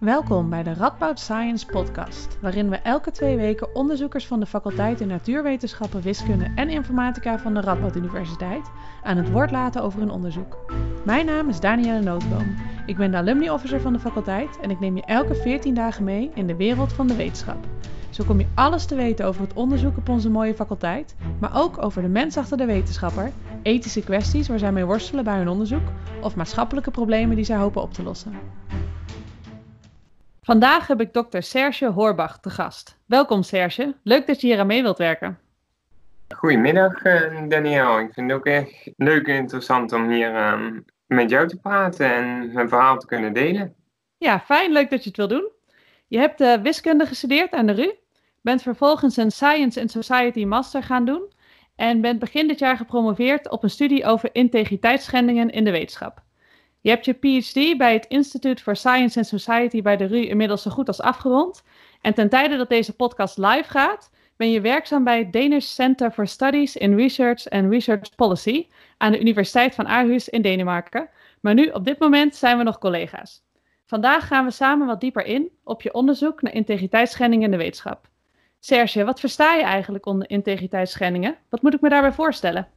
Welkom bij de Radboud Science Podcast, waarin we elke twee weken onderzoekers van de faculteiten Natuurwetenschappen, Wiskunde en Informatica van de Radboud Universiteit aan het woord laten over hun onderzoek. Mijn naam is Danielle Nootboom. Ik ben de alumni officer van de faculteit en ik neem je elke 14 dagen mee in de wereld van de wetenschap. Zo kom je alles te weten over het onderzoek op onze mooie faculteit, maar ook over de mens achter de wetenschapper, ethische kwesties waar zij mee worstelen bij hun onderzoek of maatschappelijke problemen die zij hopen op te lossen. Vandaag heb ik dokter Serge Hoorbach te gast. Welkom Serge, leuk dat je hier aan mee wilt werken. Goedemiddag uh, Daniel, ik vind het ook echt leuk en interessant om hier uh, met jou te praten en mijn verhaal te kunnen delen. Ja, fijn, leuk dat je het wil doen. Je hebt uh, wiskunde gestudeerd aan de RU, bent vervolgens een Science and Society Master gaan doen en bent begin dit jaar gepromoveerd op een studie over integriteitsschendingen in de wetenschap. Je hebt je PhD bij het Institute for Science and Society bij de RU inmiddels zo goed als afgerond. En ten tijde dat deze podcast live gaat, ben je werkzaam bij het Danish Center for Studies in Research and Research Policy aan de Universiteit van Aarhus in Denemarken. Maar nu, op dit moment, zijn we nog collega's. Vandaag gaan we samen wat dieper in op je onderzoek naar integriteitsschendingen in de wetenschap. Serge, wat versta je eigenlijk onder integriteitsschendingen? Wat moet ik me daarbij voorstellen?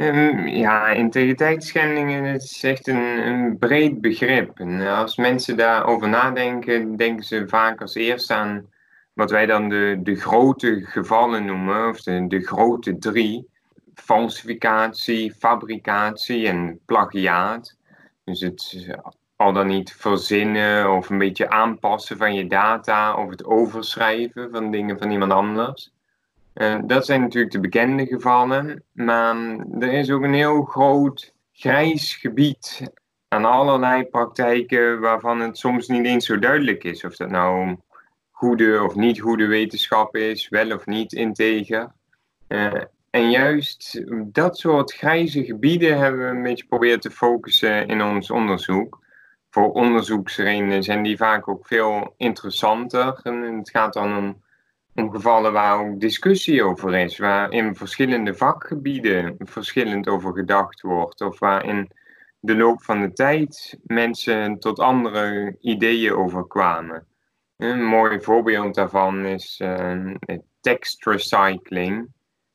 Um, ja, integriteitsschendingen is echt een, een, breed begrip. En als mensen daarover nadenken, denken ze vaak als eerste aan wat wij dan de, de grote gevallen noemen, of de, de grote drie. Falsificatie, fabricatie en plagiaat. Dus het al dan niet verzinnen of een beetje aanpassen van je data of het overschrijven van dingen van iemand anders. Uh, dat zijn natuurlijk de bekende gevallen, maar er is ook een heel groot grijs gebied aan allerlei praktijken waarvan het soms niet eens zo duidelijk is of dat nou goede of niet goede wetenschap is, wel of niet integer. Uh, en juist dat soort grijze gebieden hebben we een beetje proberen te focussen in ons onderzoek. Voor onderzoeksredenen zijn die vaak ook veel interessanter. En het gaat dan om gevallen waar ook discussie over is, waar in verschillende vakgebieden verschillend over gedacht wordt, of waar in de loop van de tijd mensen tot andere ideeën overkwamen. Een mooi voorbeeld daarvan is uh, tekstrecycling,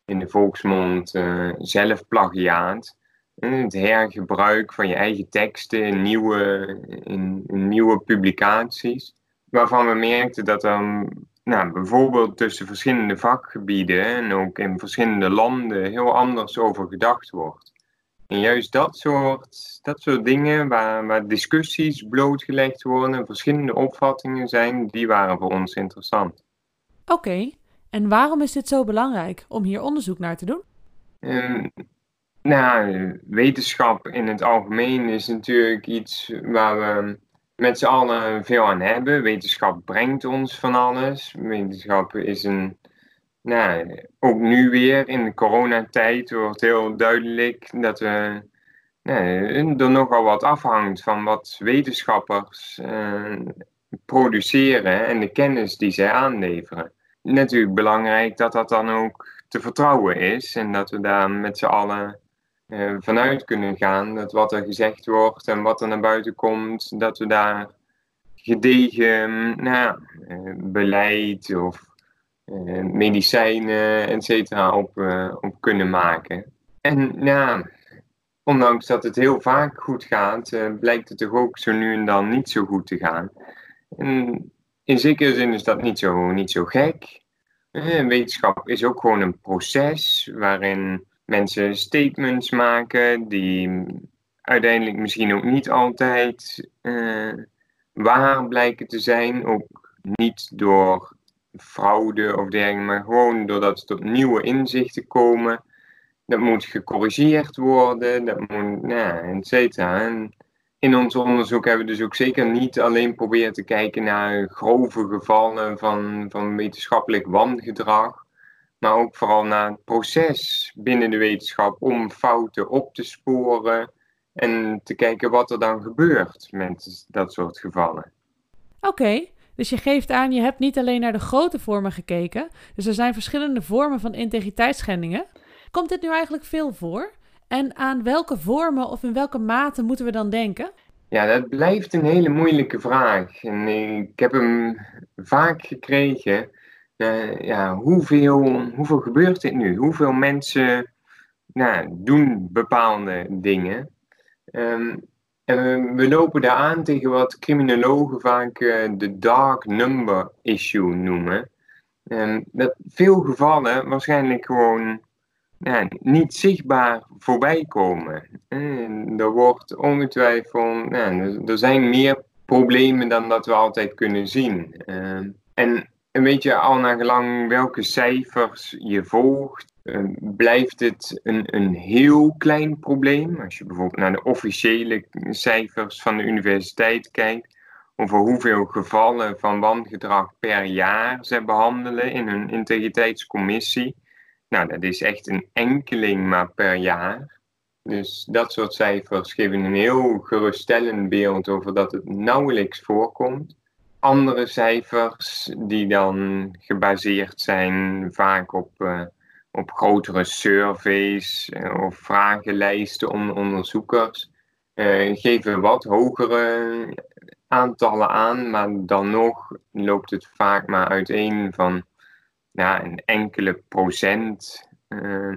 in de volksmond uh, zelfplagiaat. Het hergebruik van je eigen teksten in nieuwe, in, in nieuwe publicaties. Waarvan we merkten dat er nou, bijvoorbeeld tussen verschillende vakgebieden en ook in verschillende landen heel anders over gedacht wordt. En juist dat soort, dat soort dingen waar, waar discussies blootgelegd worden, verschillende opvattingen zijn, die waren voor ons interessant. Oké, en waarom is dit zo belangrijk om hier onderzoek naar te doen? Um, nou, wetenschap in het algemeen is natuurlijk iets waar we met z'n allen veel aan hebben. Wetenschap brengt ons van alles. Wetenschap is een. Nou, ook nu weer in de coronatijd wordt heel duidelijk dat we nou, er nogal wat afhangt van wat wetenschappers uh, produceren en de kennis die zij aanleveren. Natuurlijk belangrijk dat dat dan ook te vertrouwen is en dat we daar met z'n allen uh, vanuit kunnen gaan dat wat er gezegd wordt en wat er naar buiten komt, dat we daar gedegen nou, uh, beleid of uh, medicijnen, et cetera, op, op kunnen maken. En ja, ondanks dat het heel vaak goed gaat, blijkt het toch ook zo nu en dan niet zo goed te gaan. En in zekere zin is dat niet zo, niet zo gek. wetenschap is ook gewoon een proces waarin mensen statements maken die uiteindelijk misschien ook niet altijd uh, waar blijken te zijn. Ook niet door fraude of dergelijke, maar gewoon doordat ze tot nieuwe inzichten komen. Dat moet gecorrigeerd worden, dat moet, nou, et cetera. En in ons onderzoek hebben we dus ook zeker niet alleen proberen te kijken naar grove gevallen van, van wetenschappelijk wangedrag maar ook vooral naar het proces binnen de wetenschap om fouten op te sporen en te kijken wat er dan gebeurt met dat soort gevallen. Oké, dus je geeft aan, je hebt niet alleen naar de grote vormen gekeken, dus er zijn verschillende vormen van integriteitsschendingen. Komt dit nu eigenlijk veel voor? En aan welke vormen of in welke mate moeten we dan denken? Ja, dat blijft een hele moeilijke vraag. En ik heb hem vaak gekregen. Uh, ja, hoeveel, hoeveel gebeurt dit nu? Hoeveel mensen nou, doen bepaalde dingen? Um, en we, lopen daar aan tegen wat criminologen vaak uh, de dark number issue noemen. Um, dat veel gevallen waarschijnlijk gewoon ja, niet zichtbaar voorbij komen. En er wordt ongetwijfeld, ja, er zijn meer problemen dan dat we altijd kunnen zien. Uh, en weet je al naar gelang welke cijfers je volgt, uh, blijft het een, een heel klein probleem. Als je bijvoorbeeld naar de officiële cijfers van de universiteit kijkt, over hoeveel gevallen van wangedrag per jaar ze behandelen in hun integriteitscommissie. Nou, dat is echt een enkeling maar per jaar. Dus dat soort cijfers geven een heel geruststellend beeld over dat het nauwelijks voorkomt. Andere cijfers die dan gebaseerd zijn vaak op, uh, op grotere surveys uh, of vragenlijsten onder onderzoekers, uh, geven wat hogere aantallen aan, maar dan nog loopt het vaak maar uiteen van ja, een enkele procent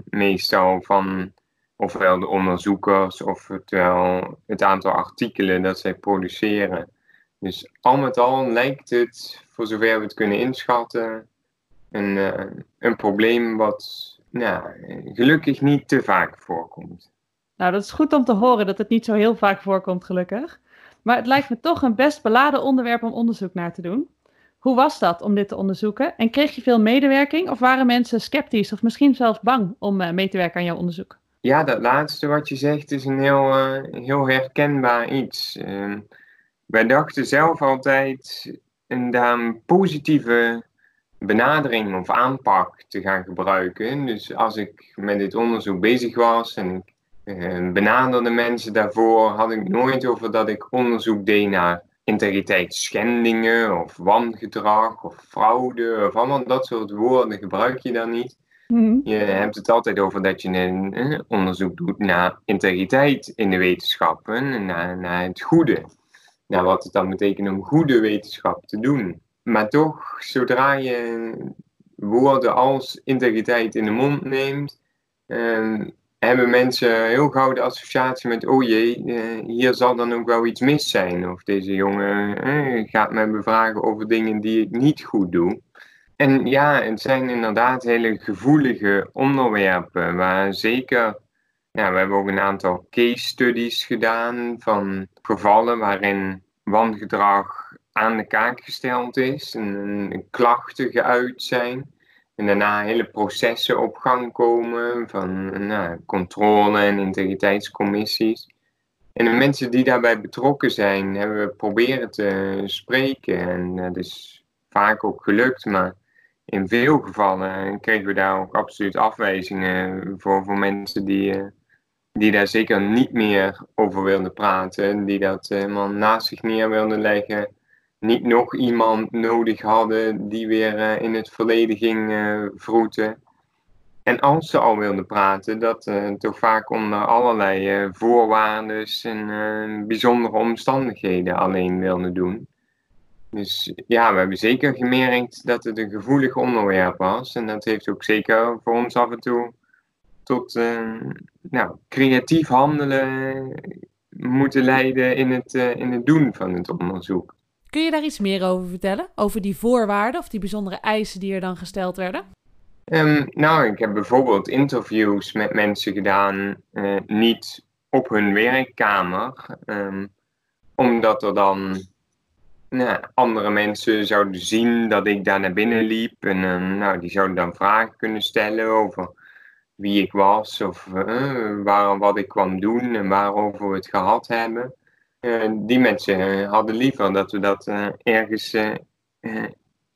meestal van ofwel de onderzoekers ofwel het aantal artikelen dat zij produceren. Dus al met al lijkt het, voor zover we het kunnen inschatten, een, uh, een probleem wat nou, gelukkig niet te vaak voorkomt. Nou, dat is goed om te horen dat het niet zo heel vaak voorkomt, gelukkig. Maar het lijkt me toch een best beladen onderwerp om onderzoek naar te doen. Hoe was dat om dit te onderzoeken? En kreeg je veel medewerking of waren mensen sceptisch of misschien zelfs bang om uh, mee te werken aan jouw onderzoek? Ja, dat laatste wat je zegt is een heel, uh, heel herkenbaar iets. Uh, wij dachten zelf altijd een positieve benadering of aanpak te gaan gebruiken. Dus als ik met dit onderzoek bezig was en ik uh, benaderde mensen daarvoor, had ik nooit over dat ik onderzoek deed naar integriteitsschendingen of wangedrag of fraude of allemaal dat soort woorden gebruik je dan niet. Mhm. Je hebt het altijd over dat je een, onderzoek doet naar integriteit in de wetenschappen, naar, naar het goede. Naar wat het dan betekent om goede wetenschap te doen. Maar toch, zodra je woorden als integriteit in de mond neemt, ehm, hebben mensen heel gauw de associatie met, oh jee, eh, hier zal dan ook wel iets mis zijn. Of deze jongen eh, gaat me bevragen over dingen die ik niet goed doe. En ja, het zijn inderdaad hele gevoelige onderwerpen waar zeker, ja, we hebben ook een aantal case studies gedaan van gevallen waarin wangedrag aan de kaak gesteld is en, en klachten geuit zijn. En daarna hele processen op gang komen van nou, controle en integriteitscommissies. En de mensen die daarbij betrokken zijn, hebben we proberen te spreken. En dat is vaak ook gelukt, maar in veel gevallen kregen we daar ook absoluut afwijzingen voor, voor mensen die, eh, die daar zeker niet meer over wilden praten. Die dat helemaal naast zich neer wilden leggen niet nog iemand nodig hadden die weer uh, in het verleden ging uh, vroeten. En als ze al wilden praten, dat uh, toch vaak onder allerlei voorwaarden en bijzondere omstandigheden alleen wilden doen. Dus ja, we hebben zeker gemerkt dat het een gevoelig onderwerp was. En dat heeft ook zeker voor ons af en toe tot nou, creatief handelen moeten leiden in het, in het doen van het onderzoek. Kun je daar iets meer over vertellen? Over die voorwaarden of die bijzondere eisen die er dan gesteld werden? Um, nou, ik heb bijvoorbeeld interviews met mensen gedaan, uh, niet op hun werkkamer, um, omdat er dan nou, andere mensen zouden zien dat ik daar naar binnen liep. En uh, nou, die zouden dan vragen kunnen stellen over wie ik was of uh, waar, wat ik kwam doen en waarover we het gehad hebben. Eh, die mensen eh, hadden liever dat we dat eh, ergens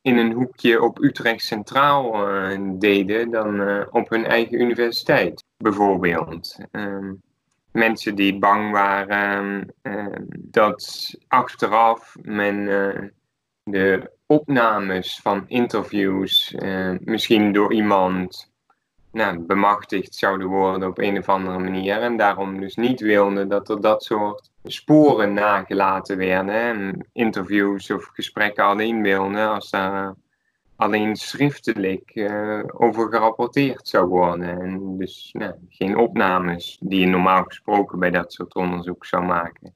in een hoekje op Utrecht Centraal deden dan op hun eigen universiteit, bijvoorbeeld. Ehm, mensen die bang waren ehm, dat achteraf men de opnames van interviews misschien door iemand nou, bemachtigd zouden worden op een of andere manier. En daarom dus niet wilden dat er dat soort sporen nagelaten werden. Interviews of gesprekken alleen wilden als daar alleen schriftelijk uh, over gerapporteerd zou worden. En dus nou, geen opnames die je normaal gesproken bij dat soort onderzoek zou maken.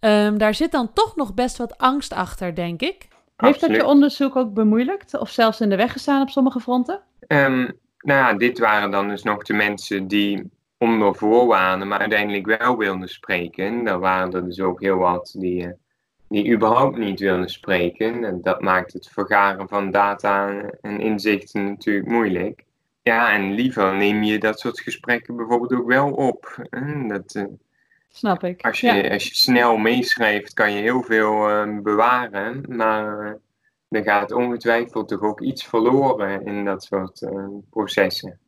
Um, daar zit dan toch nog best wat angst achter, denk ik. Heeft dat je onderzoek ook bemoeilijkt of zelfs in de weg gestaan op sommige fronten? Um, nou ja, dit waren dan dus nog de mensen die onder voorwaarden, maar uiteindelijk wel wilden spreken. Daar waren er dus ook heel wat die, eh, die überhaupt niet wilden spreken. En dat maakt het vergaren van data en inzichten natuurlijk moeilijk. Ja, en liever neem je dat soort gesprekken bijvoorbeeld ook wel op. Dat, uh, Snap ik. Als je, als je snel meeschrijft, kan je heel veel uh, bewaren. Maar er gaat ongetwijfeld toch ook iets verloren in dat soort processen.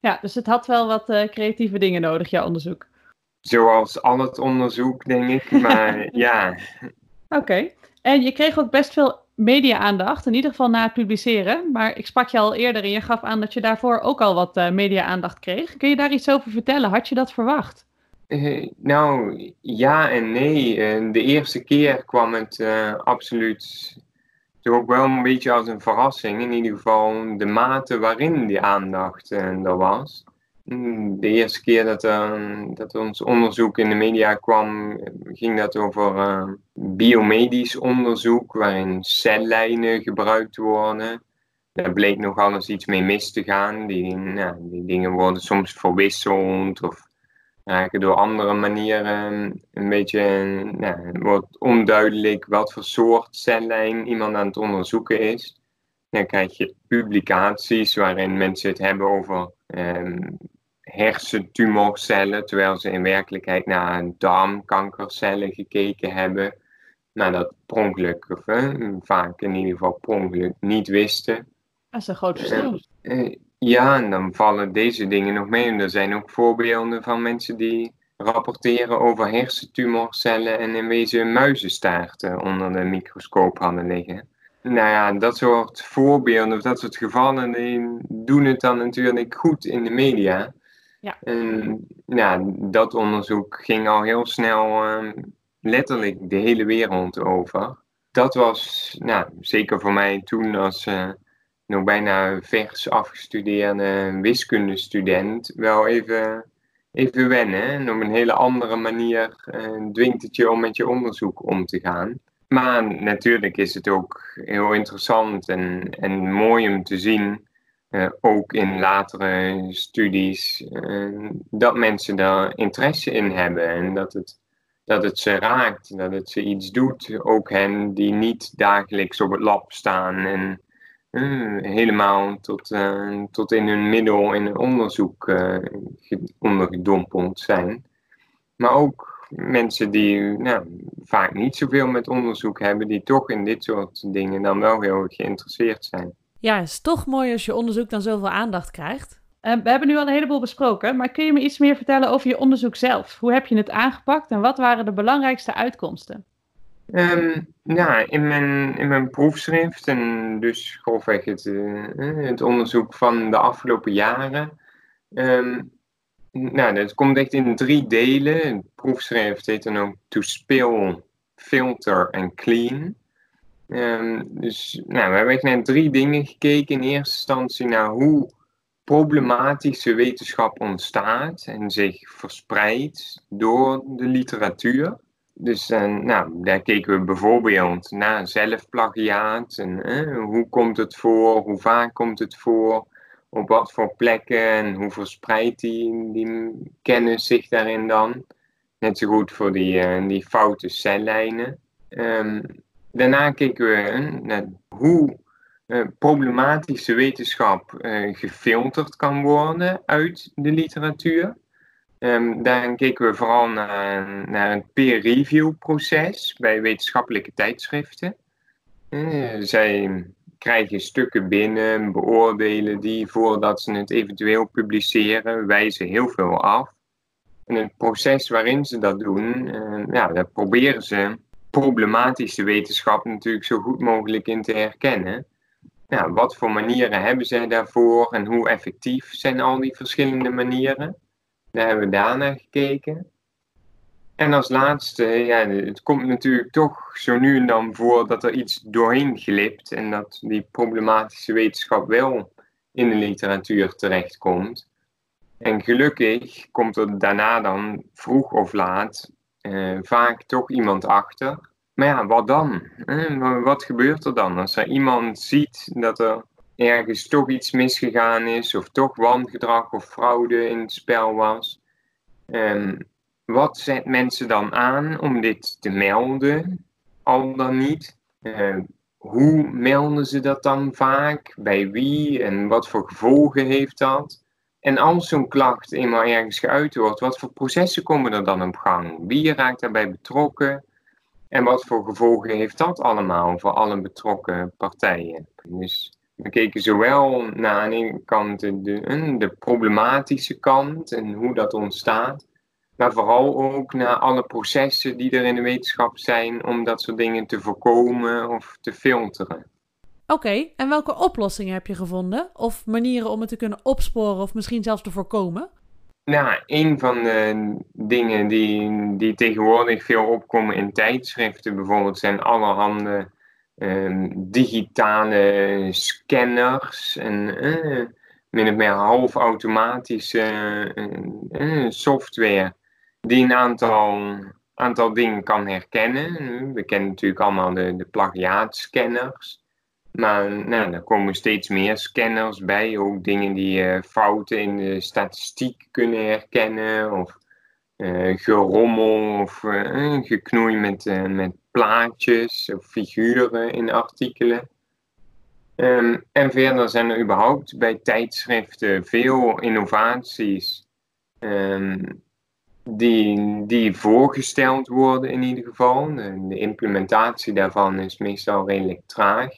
Ja, dus het had wel wat uh, creatieve dingen nodig, jouw onderzoek. Zoals al het onderzoek, denk ik. Maar ja. Oké. En je kreeg ook best veel media-aandacht, in ieder geval na het publiceren. Maar ik sprak je al eerder en je gaf aan dat je daarvoor ook al wat uh, media-aandacht kreeg. Kun je daar iets over vertellen? Had je dat verwacht? Uh, nou, ja en nee. de eerste keer kwam het absoluut toch ook wel een beetje als een verrassing. In ieder geval de mate waarin die aandacht uh, er was. Mm, de eerste keer dat, uh, dat ons onderzoek in de media kwam, ging dat over uh, biomedisch onderzoek, waarin cellijnen gebruikt worden. Daar bleek nog alles iets mee mis te gaan. Die, nou, die dingen worden soms verwisseld of door andere manieren een beetje, nou, wordt onduidelijk wat voor soort cellijn iemand aan het onderzoeken is. Dan krijg je publicaties waarin mensen het hebben over um, hersentumorcellen, terwijl ze in werkelijkheid naar darmkankercellen gekeken hebben. Maar dat per of vaak in ieder geval per niet wisten. Dat is een groot verschil. Uh, ja, en dan vallen deze dingen nog mee. En er zijn ook voorbeelden van mensen die rapporteren over hersentumorcellen en in wezen muizenstaarten onder de microscoop hadden liggen. Nou ja, dat soort voorbeelden of dat soort gevallen die doen het dan natuurlijk goed in de media. Ja. En ja, dat onderzoek ging al heel snel uh, letterlijk de hele wereld over. Dat was nou, zeker voor mij toen als uh, nog bijna vers afgestudeerde wiskundestudent wel even, even wennen. En op een hele andere manier uh, dwingt het je om met je onderzoek om te gaan. Maar natuurlijk is het ook heel interessant en, en mooi om te zien, uh, ook in latere studies, uh, dat mensen daar interesse in hebben en dat het, dat het ze raakt, dat het ze iets doet. Ook hen die niet dagelijks op het lab staan en uh, helemaal tot, uh, tot in hun middel in een onderzoek uh, ondergedompeld zijn. Maar ook mensen die nou, vaak niet zoveel met onderzoek hebben, die toch in dit soort dingen dan wel heel geïnteresseerd zijn. Ja, het is toch mooi als je onderzoek dan zoveel aandacht krijgt. we hebben nu al een heleboel besproken, maar kun je me iets meer vertellen over je onderzoek zelf? Hoe heb je het aangepakt en wat waren de belangrijkste uitkomsten? Um, ja, in mijn, in mijn proefschrift en dus grofweg het, uh, het onderzoek van de afgelopen jaren. Um, nou, dat komt echt in drie delen. Het proefschrift heet dan ook To Spill, Filter en Clean. Um, dus nou, we hebben echt naar drie dingen gekeken. In eerste instantie naar hoe problematische wetenschap ontstaat en zich verspreidt door de literatuur. Dus uh, nou, daar keken we bijvoorbeeld naar zelfplagiaat. En, eh, hoe komt het voor? Hoe vaak komt het voor? Op wat voor plekken? En hoe verspreidt die, die kennis zich daarin dan? Net zo goed voor die, uh, die foute cellijnen. Um, daarna keken we naar hoe uh, problematische wetenschap gefilterd kan worden uit de literatuur. Um, daarin keken we vooral naar, naar een peer-review proces bij wetenschappelijke tijdschriften. Uh, zij krijgen stukken binnen, beoordelen die voordat ze het eventueel publiceren, wijzen heel veel af. En het proces waarin ze dat doen, uh, ja, daar proberen ze problematische wetenschap natuurlijk zo goed mogelijk in te herkennen. Ja, wat voor manieren hebben zij daarvoor en hoe effectief zijn al die verschillende manieren? Daar hebben we daarna gekeken. En als laatste, ja, het komt natuurlijk toch zo nu en dan voor dat er iets doorheen glipt en dat die problematische wetenschap wel in de literatuur terechtkomt. En gelukkig komt er daarna dan vroeg of laat eh, vaak toch iemand achter. Maar ja, wat dan? Eh, wat gebeurt er dan als er iemand ziet dat er ergens toch iets misgegaan is, of toch wangedrag of fraude in het spel was? Um, wat zet mensen dan aan om dit te melden, al dan niet? Uh, hoe melden ze dat dan vaak? Bij wie? En wat voor gevolgen heeft dat? En als zo'n klacht eenmaal ergens geuit wordt, wat voor processen komen er dan op gang? Wie raakt daarbij betrokken? En wat voor gevolgen heeft dat allemaal voor alle betrokken partijen? Dus we keken zowel naar aan de ene kant de, de problematische kant en hoe dat ontstaat, maar vooral ook naar alle processen die er in de wetenschap zijn om dat soort dingen te voorkomen of te filteren. Oké, en welke oplossingen heb je gevonden? Of manieren om het te kunnen opsporen of misschien zelfs te voorkomen? Nou, een van de dingen die, die tegenwoordig veel opkomen in tijdschriften bijvoorbeeld zijn allerhande digitale scanners en uh, min of meer halfautomatische uh, software die een aantal, aantal dingen kan herkennen. We kennen natuurlijk allemaal de, plagiaatscanners. Maar nou, er komen steeds meer scanners bij, ook dingen die fouten in de statistiek kunnen herkennen, of gerommel of geknoei met, met plaatjes of figuren in artikelen. Um, en verder zijn er überhaupt bij tijdschriften veel innovaties um, die, die voorgesteld worden in ieder geval. De, implementatie daarvan is meestal redelijk traag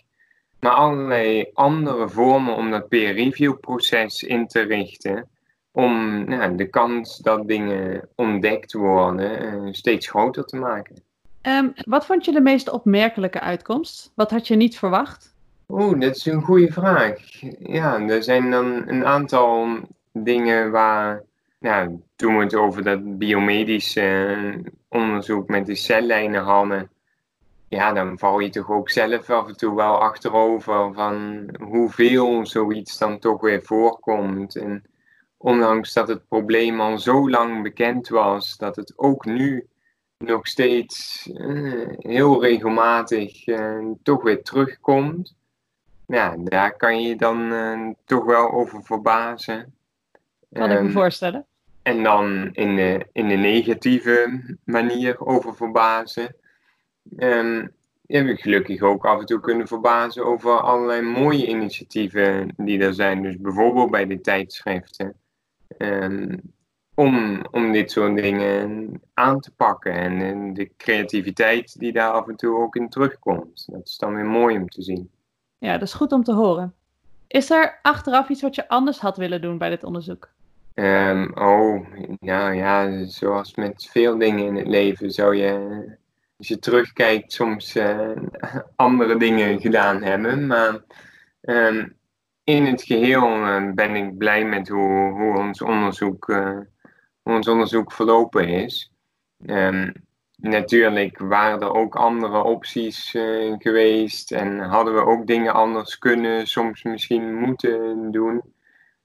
maar allerlei andere vormen om dat peer-review proces in te richten. Om nou, de kans dat dingen ontdekt worden uh, steeds groter te maken. Um, wat vond je de meest opmerkelijke uitkomst? Wat had je niet verwacht? Oeh, dat is een goede vraag. Ja, er zijn dan een aantal dingen waar, nou, toen we het over dat biomedische onderzoek met de cellijnen hadden, ja, dan val je toch ook zelf af en toe wel achterover van hoeveel zoiets dan toch weer voorkomt. En ondanks dat het probleem al zo lang bekend was, dat het ook nu nog steeds eh, heel regelmatig eh, toch weer terugkomt. Ja, daar kan je dan eh, toch wel over verbazen. Kan ik me ehm, voorstellen. En dan in de, in de negatieve manier over verbazen. Um, heb ik gelukkig ook af en toe kunnen verbazen over allerlei mooie initiatieven die er zijn. Dus bijvoorbeeld bij de tijdschriften. Um, om, om dit soort dingen aan te pakken. En, en, de creativiteit die daar af en toe ook in terugkomt. Dat is dan weer mooi om te zien. Ja, dat is goed om te horen. Is er achteraf iets wat je anders had willen doen bij dit onderzoek? Um, oh, nou ja, zoals met veel dingen in het leven zou je als je terugkijkt, soms uh, andere dingen gedaan hebben. Maar uh, in het geheel uh, ben ik blij met hoe, hoe, ons, onderzoek, eh, ons onderzoek verlopen is. Um, natuurlijk waren er ook andere opties geweest en hadden we ook dingen anders kunnen, soms misschien moeten doen.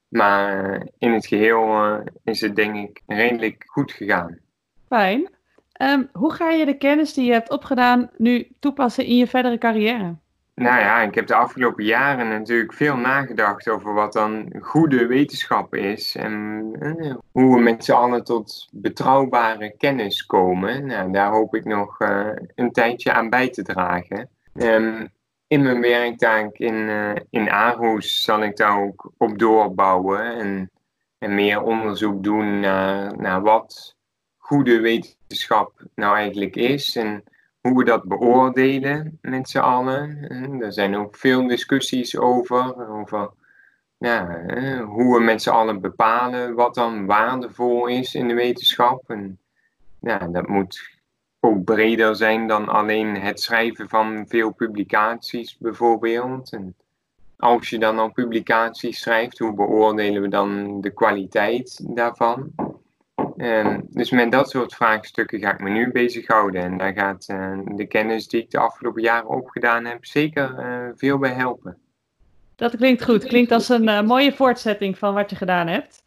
Maar in het geheel is het denk ik redelijk goed gegaan. Fijn. Ehm, hoe ga je de kennis die je hebt opgedaan nu toepassen in je verdere carrière? Nou ja, ik heb de afgelopen jaren natuurlijk veel nagedacht over wat dan goede wetenschap is en eh, hoe we met z'n allen tot betrouwbare kennis komen. Nou, daar hoop ik nog uh, een tijdje aan bij te dragen. Um, in mijn werktaak in, uh, in Aarhus zal ik daar ook op doorbouwen en, en meer onderzoek doen naar, naar wat goede wetenschap nou eigenlijk is en hoe we dat beoordelen met z'n allen. Er zijn ook veel discussies over, over hoe we met z'n allen bepalen wat dan waardevol is in de wetenschap. En ja, dat moet ook breder zijn dan alleen het schrijven van veel publicaties bijvoorbeeld. En als je dan al publicaties schrijft, hoe beoordelen we dan de kwaliteit daarvan? Ehm, dus met dat soort vraagstukken ga ik me nu bezighouden. En daar gaat eh, de kennis die ik de afgelopen jaren opgedaan heb zeker eh, veel bij helpen. Dat klinkt goed. Klinkt als een eh, mooie voortzetting van wat je gedaan hebt.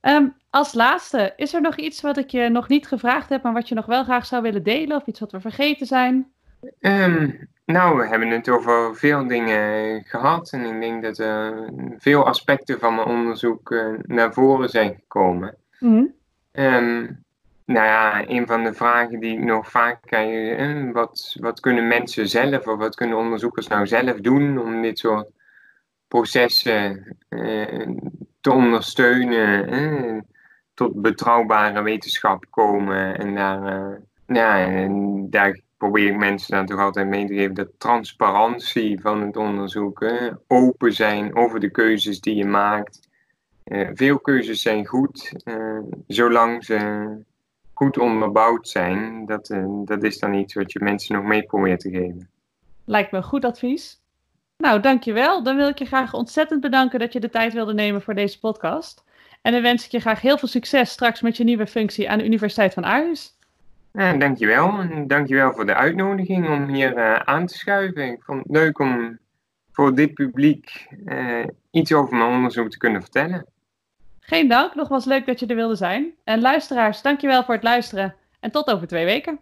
Ehm, als laatste, is er nog iets wat ik je nog niet gevraagd heb, maar wat je nog wel graag zou willen delen? Of iets wat we vergeten zijn? Ehm, nou, we hebben het over veel dingen gehad. En ik denk dat er veel aspecten van mijn onderzoek naar voren zijn gekomen. Mm nou ja, een van de vragen die ik nog vaak krijg, wat, wat kunnen mensen zelf of wat kunnen onderzoekers nou zelf doen om dit soort processen eh, te ondersteunen, tot betrouwbare wetenschap komen en daar, uh, ja, daar probeer ik mensen dan toch altijd mee te geven dat transparantie van het onderzoek, open zijn over de keuzes die je maakt, uh, veel keuzes zijn goed, uh, zolang ze goed onderbouwd zijn. Dat, uh, dat is dan iets wat je mensen nog mee probeert te geven. Lijkt me goed advies. Nou, dankjewel. Dan wil ik je graag ontzettend bedanken dat je de tijd wilde nemen voor deze podcast. En dan wens ik je graag heel veel succes straks met je nieuwe functie aan de Universiteit van Aarhus. Ja, dankjewel. En dankjewel voor de uitnodiging om hier aan te schuiven. Ik vond het leuk om voor dit publiek iets over mijn onderzoek te kunnen vertellen. Geen dank, nogmaals leuk dat je er wilde zijn. En luisteraars, dankjewel voor het luisteren. En tot over twee weken.